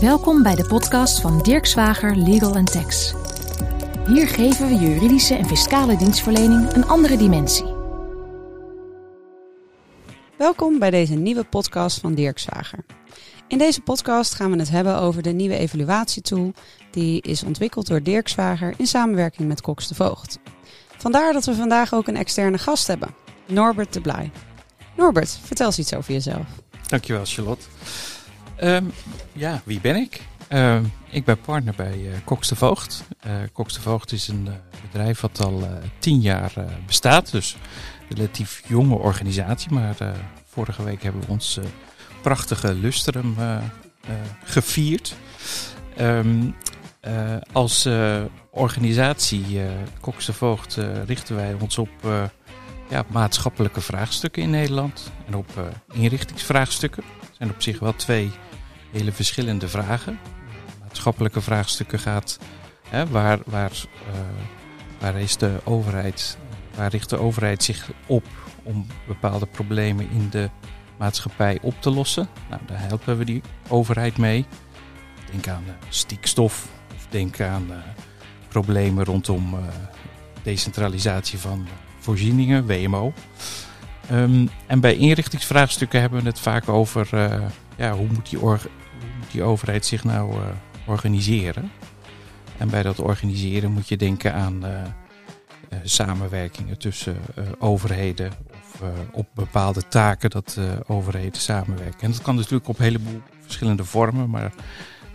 Welkom bij de podcast van Dirk Zwager Legal Tax. Hier geven we juridische en fiscale dienstverlening een andere dimensie. Welkom bij deze nieuwe podcast van Dirk Zwager. In deze podcast gaan we het hebben over de nieuwe evaluatietool die is ontwikkeld door Dirk Zwager in samenwerking met Cox de Voogd. Vandaar dat we vandaag ook een externe gast hebben, Norbert de Blij. Norbert, vertel eens iets over jezelf. Dankjewel, Charlotte. Ehm, ja, wie ben ik? Ehm, ik ben partner bij uh, Cox de Voogd. Uh, de Voogd is een uh, bedrijf wat al tien jaar bestaat. Dus een relatief jonge organisatie. Maar vorige week hebben we ons prachtige lustrum gevierd. Um, als organisatie Cox de Voogd richten wij ons op ja, maatschappelijke vraagstukken in Nederland. En op inrichtingsvraagstukken. Het zijn op zich wel twee hele verschillende vragen. Maatschappelijke vraagstukken gaat hè, waar, waar, uh, waar is de overheid, waar richt de overheid zich op om bepaalde problemen in de maatschappij op te lossen. Nou, daar helpen we die overheid mee. Denk aan uh, stikstof of denk aan uh, problemen rondom decentralisatie van voorzieningen, WMO. Um, en bij inrichtingsvraagstukken hebben we het vaak over ja, hoe moet die die overheid zich nou uh, organiseren? En bij dat organiseren moet je denken aan uh, uh, samenwerkingen tussen overheden of op bepaalde taken dat overheden samenwerken. En dat kan natuurlijk op een heleboel verschillende vormen, maar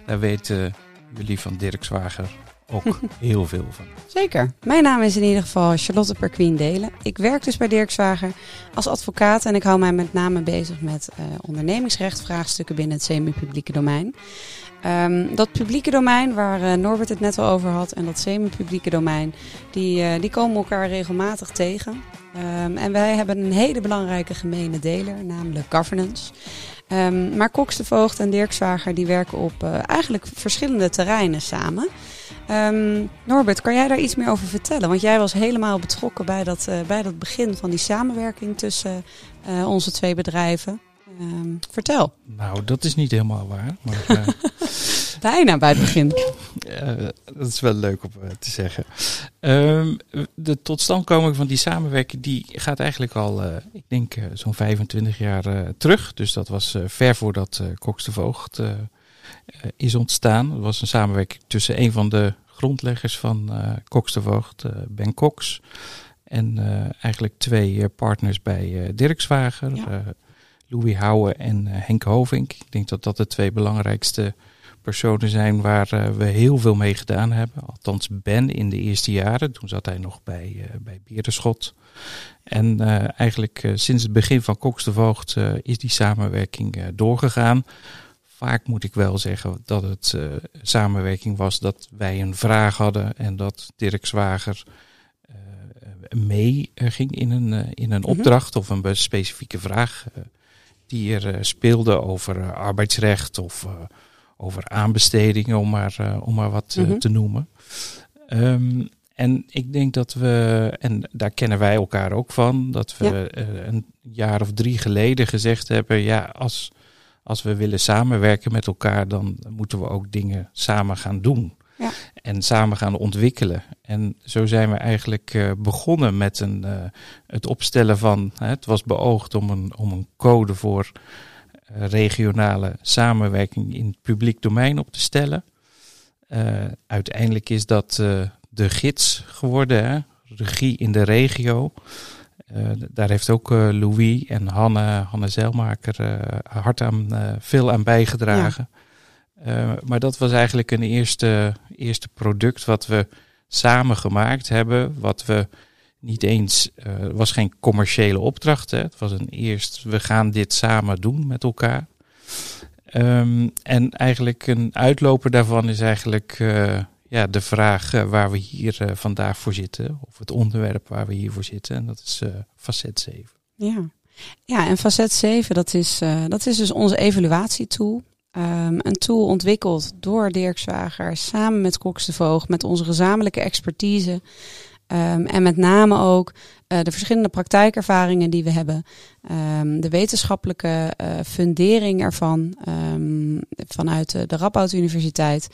daar weten jullie van Dirk Zwager ook heel veel van. Zeker. Mijn naam is in ieder geval Charlotte Perquien Delen. Ik werk dus bij Dirk Zwager als advocaat en ik hou mij met name bezig met uh, ondernemingsrecht, vraagstukken binnen het semi-publieke domein. Um, dat publieke domein, waar uh, Norbert het net al over had, en dat semi-publieke domein, die, uh, die komen elkaar regelmatig tegen. Um, en wij hebben een hele belangrijke gemene deler, namelijk governance. Um, maar Cox de Voogd en Dirk Zwager die werken op eigenlijk verschillende terreinen samen. Um, Norbert, kan jij daar iets meer over vertellen? Want jij was helemaal betrokken bij dat, uh, bij dat begin van die samenwerking tussen uh, onze twee bedrijven. Um, vertel. Nou, dat is niet helemaal waar. Maar, uh, Bijna bij het begin. dat is wel leuk om te zeggen. Um, de totstandkoming van die samenwerking die gaat eigenlijk al, ik denk, zo'n 25 jaar terug. Dus dat was ver voordat Cox de Voogd is ontstaan. Het was een samenwerking tussen een van de grondleggers van uh, Cox de Voogd, uh, Ben Cox. En eigenlijk twee partners bij Dirk Zwager, ja. Louis Houwe en Henk Hovink. Ik denk dat dat de twee belangrijkste personen zijn waar we heel veel mee gedaan hebben. Althans Ben in de eerste jaren. Toen zat hij nog bij, bij Beerderschot. En eigenlijk sinds het begin van Cox de Voogd is die samenwerking doorgegaan vaak moet ik wel zeggen dat het uh, samenwerking was dat wij een vraag hadden en dat Dirk Zwager uh, mee ging in een, uh, in een -hmm. opdracht of een specifieke vraag die er speelde over arbeidsrecht of over aanbestedingen, om maar, om maar wat -hmm. te noemen. Um, en ik denk dat we, en daar kennen wij elkaar ook van, dat we ja. een jaar of drie geleden gezegd hebben, ja, als als we willen samenwerken met elkaar, dan moeten we ook dingen samen gaan doen. Ja. En samen gaan ontwikkelen. En zo zijn we eigenlijk uh, begonnen met een, uh, het opstellen van. Uh, het was beoogd om een, om een code voor eh, regionale samenwerking in het publiek domein op te stellen. uiteindelijk is dat de gids geworden, hè? regie in de regio. Uh, daar heeft ook uh, Louis en Hanne, Hanne Zeilmaker uh, hard aan, veel aan bijgedragen. Ja. maar dat was eigenlijk een eerste, eerste product wat we samen gemaakt hebben. Wat we niet eens, het was geen commerciële opdracht. Hè. Het was een eerst, we gaan dit samen doen met elkaar. Um, en eigenlijk een uitloper daarvan is eigenlijk ja, de vraag uh, waar we hier uh, vandaag voor zitten, of het onderwerp waar we hier voor zitten, en dat is uh, facet 7. Ja. ja, en facet 7, dat is, dat is dus onze evaluatietool. Um, een tool ontwikkeld door Dirk Zwager samen met Cox de Voogd, met onze gezamenlijke expertise. Um, en met name ook uh, de verschillende praktijkervaringen die we hebben, um, de wetenschappelijke uh, fundering ervan um, vanuit de, de Radboud Universiteit.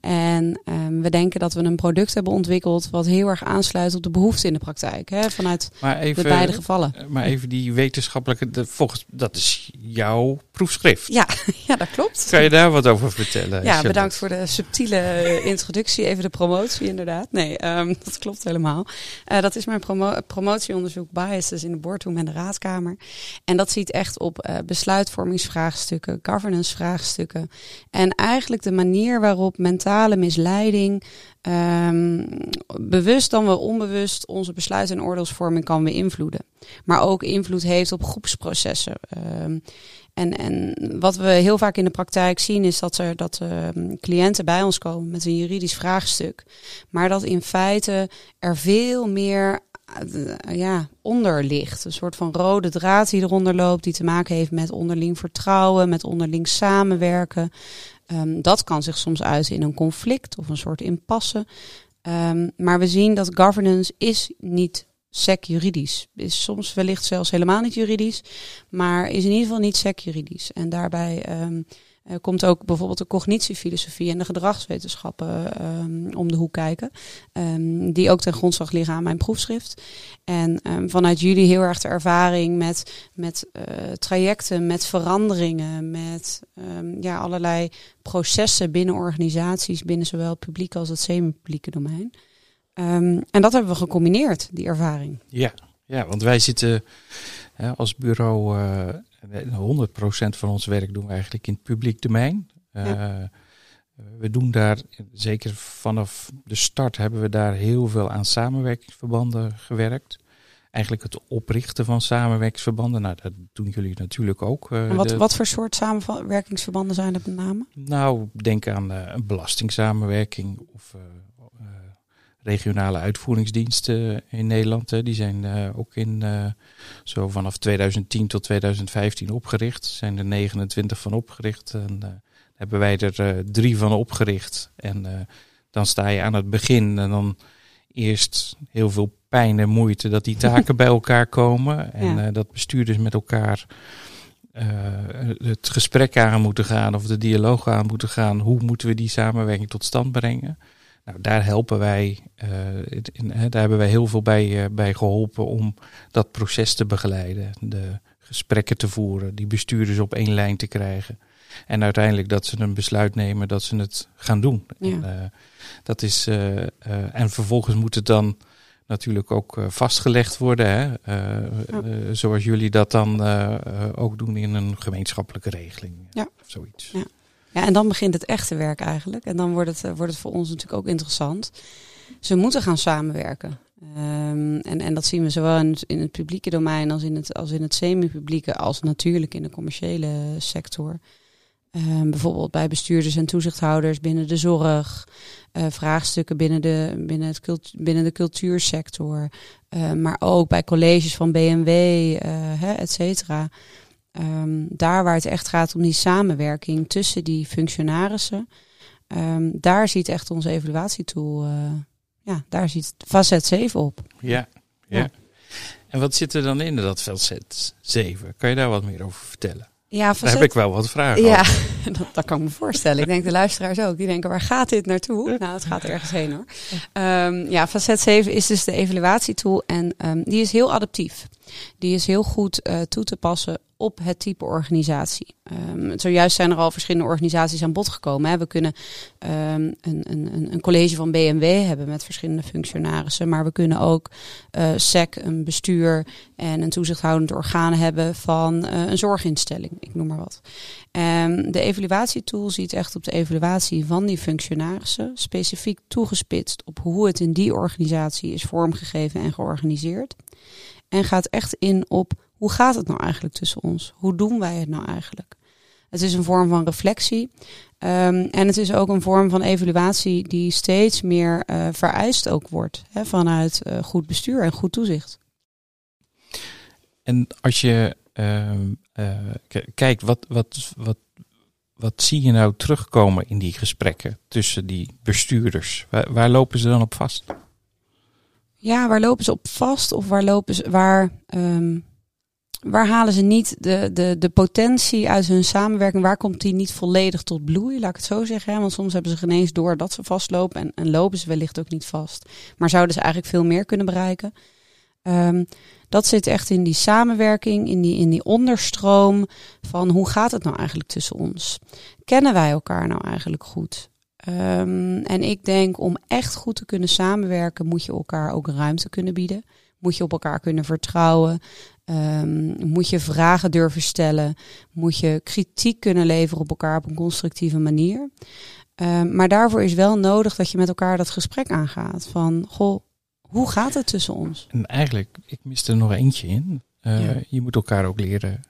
En um, we denken dat we een product hebben ontwikkeld wat heel erg aansluit op de behoefte in de praktijk, hè, vanuit even, de beide gevallen. Maar even die wetenschappelijke, de, volgens, dat is jouw proefschrift. Ja, ja, dat klopt. Kan je daar wat over vertellen? Ja, bedankt voor de subtiele introductie, even de promotie inderdaad. Nee, dat klopt helemaal. Uh, dat is mijn promo promotieonderzoek Biases in de boardroom en de raadkamer. En dat ziet echt op uh, besluitvormingsvraagstukken, governance-vraagstukken. En eigenlijk de manier waarop mentale misleiding, um, bewust dan wel onbewust, onze besluit- en oordeelsvorming kan beïnvloeden. Maar ook invloed heeft op groepsprocessen. Um, en, en wat we heel vaak in de praktijk zien is dat er dat uh, cliënten bij ons komen met een juridisch vraagstuk. Maar dat in feite er veel meer ja, onder ligt. Een soort van rode draad die eronder loopt, die te maken heeft met onderling vertrouwen, met onderling samenwerken. Um, dat kan zich soms uiten in een conflict of een soort impasse. Um, maar we zien dat governance is niet sec juridisch. Is soms wellicht zelfs helemaal niet juridisch, maar is in ieder geval niet sec juridisch. En daarbij um, uh, komt ook bijvoorbeeld de cognitiefilosofie en de gedragswetenschappen um, om de hoek kijken. Um, die ook ten grondslag liggen aan mijn proefschrift. En vanuit jullie heel erg de ervaring met, met uh, trajecten, met veranderingen, met ja, allerlei processen binnen organisaties, binnen zowel het publiek als het semi-publieke domein. En dat hebben we gecombineerd, die ervaring. Ja, ja want wij zitten als bureau, uh, 100% van ons werk doen we eigenlijk in het publiek domein. Ja. We doen daar, zeker vanaf de start, hebben we daar heel veel aan samenwerkingsverbanden gewerkt. Eigenlijk het oprichten van samenwerkingsverbanden. Nou, dat doen jullie natuurlijk ook. Uh, en wat, de, wat voor soort samenwerkingsverbanden zijn het met name? Nou, denk aan uh, een belastingssamenwerking of uh, regionale uitvoeringsdiensten in Nederland. Die zijn uh, ook in uh, zo vanaf 2010 tot 2015 opgericht. Er zijn er 29 van opgericht. En hebben wij er drie van opgericht. En dan sta je aan het begin en dan eerst heel veel pijn en moeite dat die taken bij elkaar komen. En ja. dat bestuurders met elkaar het gesprek aan moeten gaan of de dialoog aan moeten gaan. Hoe moeten we die samenwerking tot stand brengen? Nou, daar helpen wij, in, hè, daar hebben wij heel veel bij, uh, bij geholpen om dat proces te begeleiden. De gesprekken te voeren, die bestuurders op één lijn te krijgen. En uiteindelijk dat ze een besluit nemen dat ze het gaan doen. Ja. En, uh, dat is, en vervolgens moet het dan natuurlijk ook vastgelegd worden. Hè? Zoals jullie dat dan ook doen in een gemeenschappelijke regeling. Ja. Zoiets. Ja. Ja, en dan begint het echte werk eigenlijk. En dan wordt het, eh, wordt het voor ons natuurlijk ook interessant. Ze moeten gaan samenwerken. Um, en, en dat zien we zowel in het, publieke domein als in het, als in het semi-publieke, als natuurlijk in de commerciële sector. Um, bijvoorbeeld bij bestuurders en toezichthouders binnen de zorg, uh, vraagstukken binnen de, binnen, het binnen de cultuursector, uh, maar ook bij colleges van BMW, uh, hè, et cetera. Um, daar waar het echt gaat om die samenwerking tussen die functionarissen, um, daar ziet echt onze evaluatietool, uh, ja, daar ziet facet 7 op. Ja, ja, ja. En wat zit er dan in dat facet 7? Kan je daar wat meer over vertellen? Ja, facet... Daar heb ik wel wat vragen Ja, dat, kan ik me voorstellen. Ik denk de luisteraars ook. Die denken, waar gaat dit naartoe? Nou, het gaat ergens heen hoor. Um, ja, facet 7 is dus de evaluatietool en um, die is heel adaptief. Die is heel goed uh, toe te passen op het type organisatie. Um, zojuist zijn er al verschillende organisaties aan bod gekomen. Hè. We kunnen een, een, een college van BMW hebben met verschillende functionarissen. Maar we kunnen ook uh, SEC, een bestuur en een toezichthoudend orgaan hebben van uh, een zorginstelling. Ik noem maar wat. Um, de evaluatietool ziet echt op de evaluatie van die functionarissen. Specifiek toegespitst op hoe het in die organisatie is vormgegeven en georganiseerd. En gaat echt in op hoe gaat het nou eigenlijk tussen ons? Hoe doen wij het nou eigenlijk? Het is een vorm van reflectie. Um, en het is ook een vorm van evaluatie die steeds meer uh, vereist ook wordt hè, vanuit uh, goed bestuur en goed toezicht. En als je uh, kijkt, wat, wat, wat, wat zie je nou terugkomen in die gesprekken tussen die bestuurders? Waar, lopen ze dan op vast? Ja, waar lopen ze op vast of waar lopen ze, waar, ehm, waar halen ze niet de, de, de potentie uit hun samenwerking? Waar komt die niet volledig tot bloei? Laat ik het zo zeggen. Hè? Want soms hebben ze geen eens door dat ze vastlopen en, en lopen ze wellicht ook niet vast. Maar zouden ze eigenlijk veel meer kunnen bereiken? Ehm, dat zit echt in die samenwerking, in die, in die onderstroom van hoe gaat het nou eigenlijk tussen ons? Kennen wij elkaar nou eigenlijk goed? Ehm, en ik denk om echt goed te kunnen samenwerken, moet je elkaar ook ruimte kunnen bieden. Moet je op elkaar kunnen vertrouwen. Um, moet je vragen durven stellen. Moet je kritiek kunnen leveren op elkaar op een constructieve manier. Maar daarvoor is wel nodig dat je met elkaar dat gesprek aangaat. Van, goh, hoe gaat het tussen ons? En eigenlijk, ik mis er nog eentje in. Uh, ja. Je moet elkaar ook leren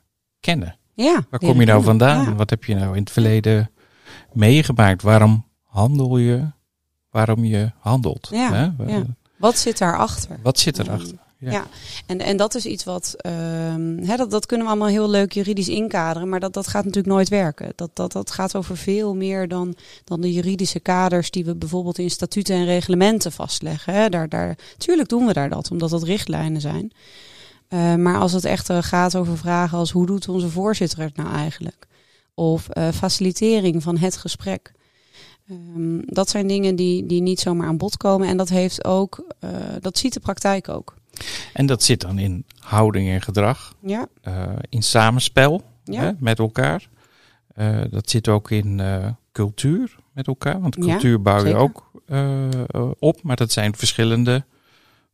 kennen. Ja, Waar kom je nou vandaan? Ja. Wat heb je nou in het verleden meegemaakt? Waarom handel je? Waarom je handelt? Ja, hè? Wat zit daarachter? Wat zit erachter? Ja. En, en dat is iets wat, um, hè, dat, dat kunnen we allemaal heel leuk juridisch inkaderen, maar dat, dat gaat natuurlijk nooit werken. Dat, dat, dat gaat over veel meer dan, dan de juridische kaders die we bijvoorbeeld in statuten en reglementen vastleggen. Hè. Daar, daar, tuurlijk doen we daar dat, omdat dat richtlijnen zijn. Uh, maar als het echt uh, gaat over vragen als hoe doet onze voorzitter het nou eigenlijk? Of uh, facilitering van het gesprek. Um, dat zijn dingen die, die niet zomaar aan bod komen. En dat heeft ook, uh, dat ziet de praktijk ook. En dat zit dan in houding en gedrag. Ja. Uh, in samenspel Ja. hè, met elkaar. Uh, dat zit ook in cultuur met elkaar. Want cultuur Ja, bouw je zeker. ook op. Maar dat zijn verschillende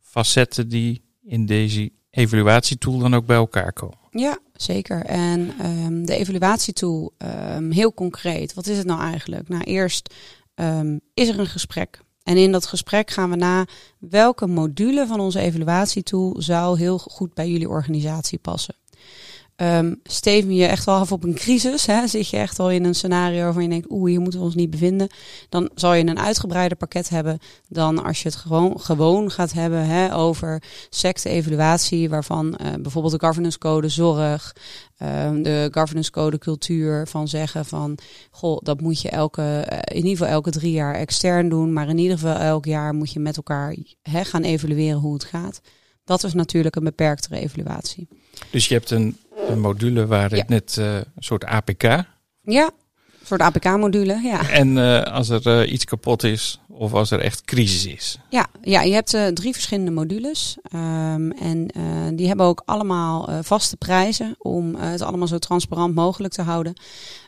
facetten die in deze evaluatietool dan ook bij elkaar komen. Ja, zeker. En um, de evaluatietool, um, heel concreet. Wat is het nou eigenlijk? Nou, eerst um, is er een gesprek. En in dat gesprek gaan we na welke module van onze evaluatietool zou heel goed bij jullie organisatie passen. Um, steven je echt wel af op een crisis, hè? zit je echt al in een scenario waarvan je denkt, oeh, hier moeten we ons niet bevinden, dan zal je een uitgebreider pakket hebben dan als je het gewoon, gewoon gaat hebben hè, over secte-evaluatie, waarvan uh, bijvoorbeeld de governance code zorg, uh, de governance code cultuur, van zeggen van, goh, dat moet je elke, uh, in ieder geval elke drie jaar extern doen, maar in ieder geval elk jaar moet je met elkaar hè, gaan evalueren hoe het gaat. Dat is natuurlijk een beperktere evaluatie. Dus je hebt een, een module waar het net uh, een soort APK. Ja, een soort APK-module, ja. En uh, als er uh, iets kapot is of als er echt crisis is. Ja, ja je hebt uh, drie verschillende modules. Um, en uh, die hebben ook allemaal uh, vaste prijzen om het allemaal zo transparant mogelijk te houden.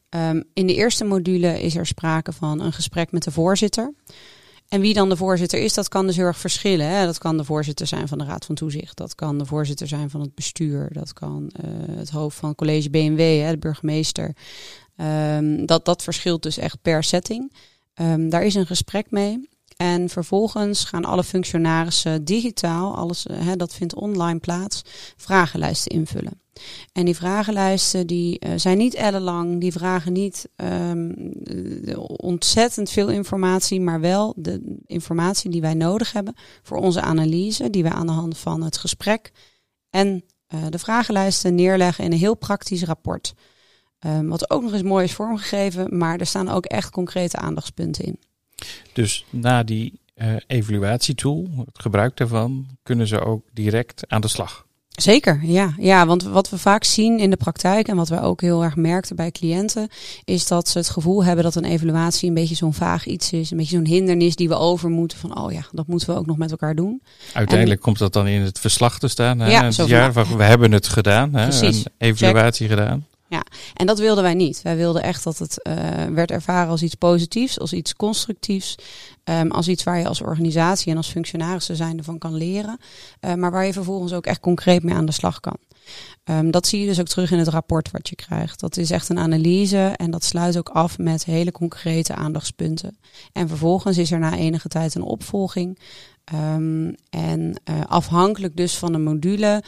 Um, in de eerste module is er sprake van een gesprek met de voorzitter. En wie dan de voorzitter is, dat kan dus heel erg verschillen. Hè? Dat kan de voorzitter zijn van de Raad van Toezicht. Dat kan de voorzitter zijn van het bestuur. Dat kan uh, het hoofd van het college BMW, hè, de burgemeester. Um, dat, dat verschilt dus echt per setting. Um, daar is een gesprek mee. En vervolgens gaan alle functionarissen digitaal, alles uh, hè, dat vindt online plaats, vragenlijsten invullen. En die vragenlijsten die uh, zijn niet ellenlang, die vragen niet um, ontzettend veel informatie, maar wel de informatie die wij nodig hebben voor onze analyse, die wij aan de hand van het gesprek en uh, de vragenlijsten neerleggen in een heel praktisch rapport. Um, wat ook nog eens mooi is vormgegeven, maar er staan ook echt concrete aandachtspunten in. Dus na die uh, evaluatietool, het gebruik daarvan, kunnen ze ook direct aan de slag. Zeker, ja. ja. Want wat we vaak zien in de praktijk en wat we ook heel erg merkten bij cliënten, is dat ze het gevoel hebben dat een evaluatie een beetje zo'n vaag iets is. Een beetje zo'n hindernis die we over moeten. Van oh ja, dat moeten we ook nog met elkaar doen. Uiteindelijk en, komt dat dan in het verslag te staan. Hè? Ja, het jaar van, we hebben het gedaan. Hè? Een evaluatie Check. gedaan. Ja, en dat wilden wij niet. Wij wilden echt dat het uh, werd ervaren als iets positiefs, als iets constructiefs. Um, als iets waar je als organisatie en als functionarissen zijnde van kan leren. Uh, maar waar je vervolgens ook echt concreet mee aan de slag kan. Um, dat zie je dus ook terug in het rapport wat je krijgt. Dat is echt een analyse en dat sluit ook af met hele concrete aandachtspunten. En vervolgens is er na enige tijd een opvolging. Um, en uh, afhankelijk dus van de module,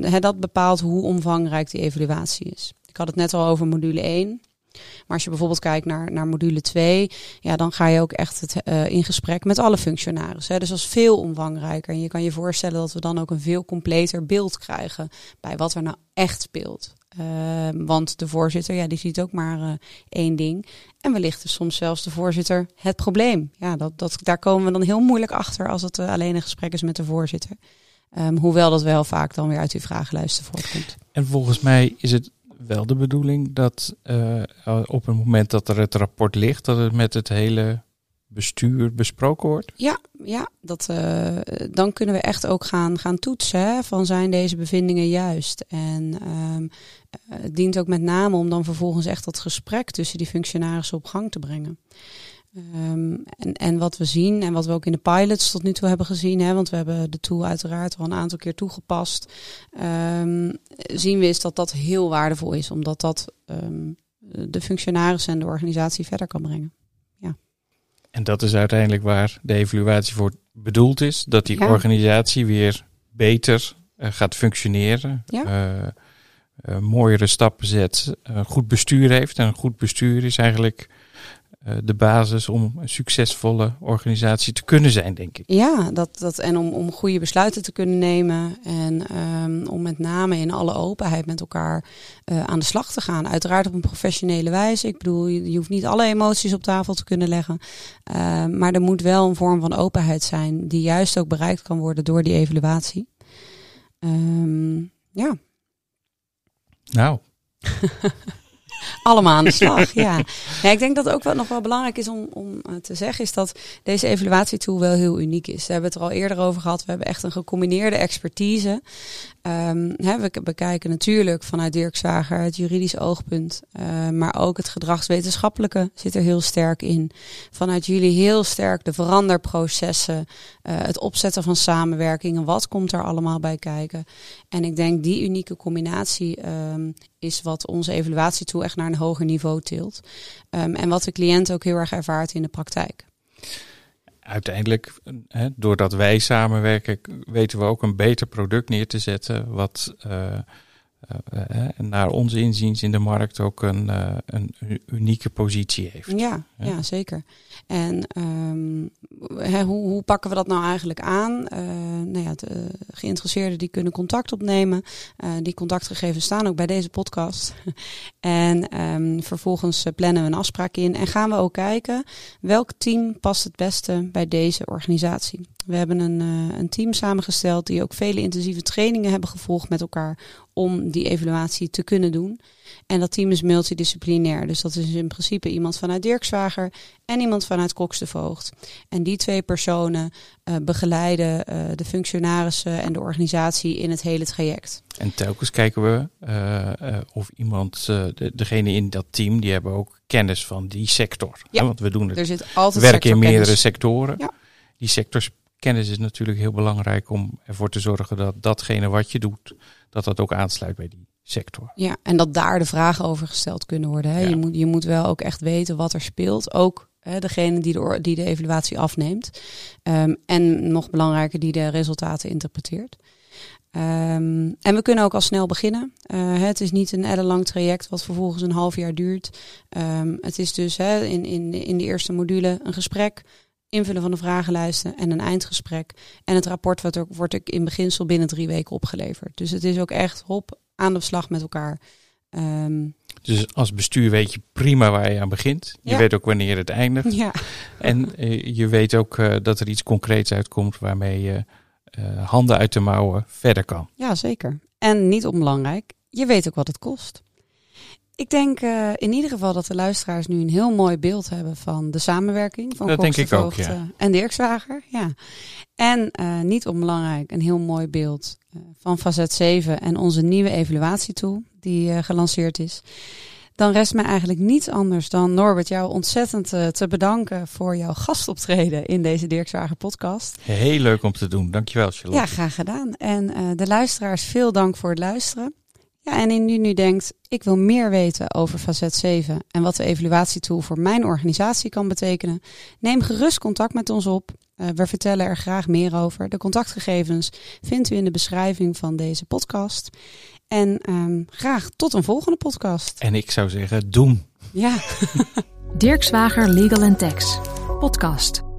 he, dat bepaalt hoe omvangrijk die evaluatie is. Ik had het net al over module 1. Maar als je bijvoorbeeld kijkt naar, naar module 2, ja, dan ga je ook echt het, uh, in gesprek met alle functionarissen. Dus dat is veel omvangrijker. En je kan je voorstellen dat we dan ook een veel completer beeld krijgen bij wat er nou echt speelt. Ehm, want de voorzitter, ja, die ziet ook maar uh, één ding. En wellicht is soms zelfs de voorzitter het probleem. Ja, dat, dat, daar komen we dan heel moeilijk achter als het uh, alleen een gesprek is met de voorzitter. Um, hoewel dat wel vaak dan weer uit uw vragenlijsten voortkomt. En volgens mij is het wel de bedoeling dat op het moment dat er het rapport ligt, dat het met het hele bestuur besproken wordt? Ja, ja dat, uh, dan kunnen we echt ook gaan, gaan toetsen van zijn deze bevindingen juist. En um, het dient ook met name om dan vervolgens echt dat gesprek tussen die functionarissen op gang te brengen. Um, en, en wat we zien en wat we ook in de pilots tot nu toe hebben gezien, hè, want we hebben de tool uiteraard al een aantal keer toegepast, um, zien we is dat dat heel waardevol is, omdat dat de functionarissen en de organisatie verder kan brengen. En dat is uiteindelijk waar de evaluatie voor bedoeld is, dat die ja. organisatie weer beter uh, gaat functioneren. Ja. Uh, uh, mooiere stappen zet, goed bestuur heeft. En een goed bestuur is eigenlijk de basis om een succesvolle organisatie te kunnen zijn, denk ik. Ja, dat, dat, en om, om goede besluiten te kunnen nemen. En um, om met name in alle openheid met elkaar uh, aan de slag te gaan. Uiteraard op een professionele wijze. Ik bedoel, je, je hoeft niet alle emoties op tafel te kunnen leggen. Uh, maar er moet wel een vorm van openheid zijn, die juist ook bereikt kan worden door die evaluatie. Um, ja. Nou. allemaal aan de slag. ja. ja, ik denk dat ook wat nog wel belangrijk is om, om uh, te zeggen, is dat deze evaluatietool wel heel uniek is. We hebben het er al eerder over gehad. We hebben echt een gecombineerde expertise. Um, hè, we bekijken natuurlijk vanuit Dirk Zwager het juridisch oogpunt, uh, maar ook het gedragswetenschappelijke zit er heel sterk in. Vanuit jullie heel sterk de veranderprocessen, uh, het opzetten van samenwerkingen, wat komt er allemaal bij kijken. En ik denk die unieke combinatie um, is wat onze evaluatietool echt naar een hoger niveau tilt. Um, en wat de cliënt ook heel erg ervaart in de praktijk uiteindelijk, hè, doordat wij samenwerken, weten we ook een beter product neer te zetten. Wat uh, naar ons inziens in de markt ook een, uh, een unieke positie heeft. Ja, ja. ja zeker. En um, hè, hoe, hoe, pakken we dat nou eigenlijk aan? nou ja, de geïnteresseerden die kunnen contact opnemen. die contactgegevens staan ook bij deze podcast. en um, vervolgens plannen we een afspraak in en gaan we ook kijken welk team past het beste bij deze organisatie. We hebben een, uh, een team samengesteld die ook vele intensieve trainingen hebben gevolgd met elkaar om die evaluatie te kunnen doen. En dat team is multidisciplinair. Dus dat is in principe iemand vanuit Dirkswager en iemand vanuit Cox de Voogd. En die twee personen uh, begeleiden uh, de functionarissen en de organisatie in het hele traject. En telkens kijken we of iemand, de, degene in dat team, die hebben ook kennis van die sector. Ja, want we doen het er zit altijd werken in meerdere sectoren. Ja. Die sectors kennis is natuurlijk heel belangrijk om ervoor te zorgen dat datgene wat je doet, dat dat ook aansluit bij die sector. Ja, en dat daar de vragen over gesteld kunnen worden. Hè? Ja. Je, moet, je moet wel ook echt weten wat er speelt. Ook hè, degene die de, die de evaluatie afneemt. Um, en nog belangrijker, die de resultaten interpreteert. Um, en we kunnen ook al snel beginnen. Uh, het is niet een ellenlang traject wat vervolgens een half jaar duurt. Um, het is dus hè, in, in, in de eerste module een gesprek, invullen van de vragenlijsten en een eindgesprek. En het rapport wordt, ook, wordt ook in beginsel binnen drie weken opgeleverd. Dus het is ook echt hop aan de slag met elkaar. Um, dus als bestuur weet je prima waar je aan begint. Je Ja. weet ook wanneer het eindigt. ja. En uh, je weet ook uh, dat er iets concreets uitkomt waarmee je uh, handen uit de mouwen verder kan. ja, zeker. En niet onbelangrijk, je weet ook wat het kost. Ik denk uh, in ieder geval dat de luisteraars nu een heel mooi beeld hebben van de samenwerking van Dat denk de ik ook, Voogd, ja. eh, en Dirkswager. Ja. En uh, niet onbelangrijk, een heel mooi beeld van Facet 7 en onze nieuwe evaluatietool die uh, gelanceerd is. Dan rest mij eigenlijk niets anders dan Norbert jou ontzettend te bedanken voor jouw gastoptreden in deze Dirkswager podcast. Heel leuk om te doen. Dankjewel, Charlotte. Ja, graag gedaan. En de luisteraars, veel dank voor het luisteren. Ja, en indien u denkt, ik wil meer weten over facet 7 en wat de evaluatietool voor mijn organisatie kan betekenen, neem gerust contact met ons op. Uh, we vertellen er graag meer over. De contactgegevens vindt u in de beschrijving van deze podcast. En um, graag tot een volgende podcast. En ik zou zeggen, doen. Ja. Dirk Zwager Legal Tax, podcast.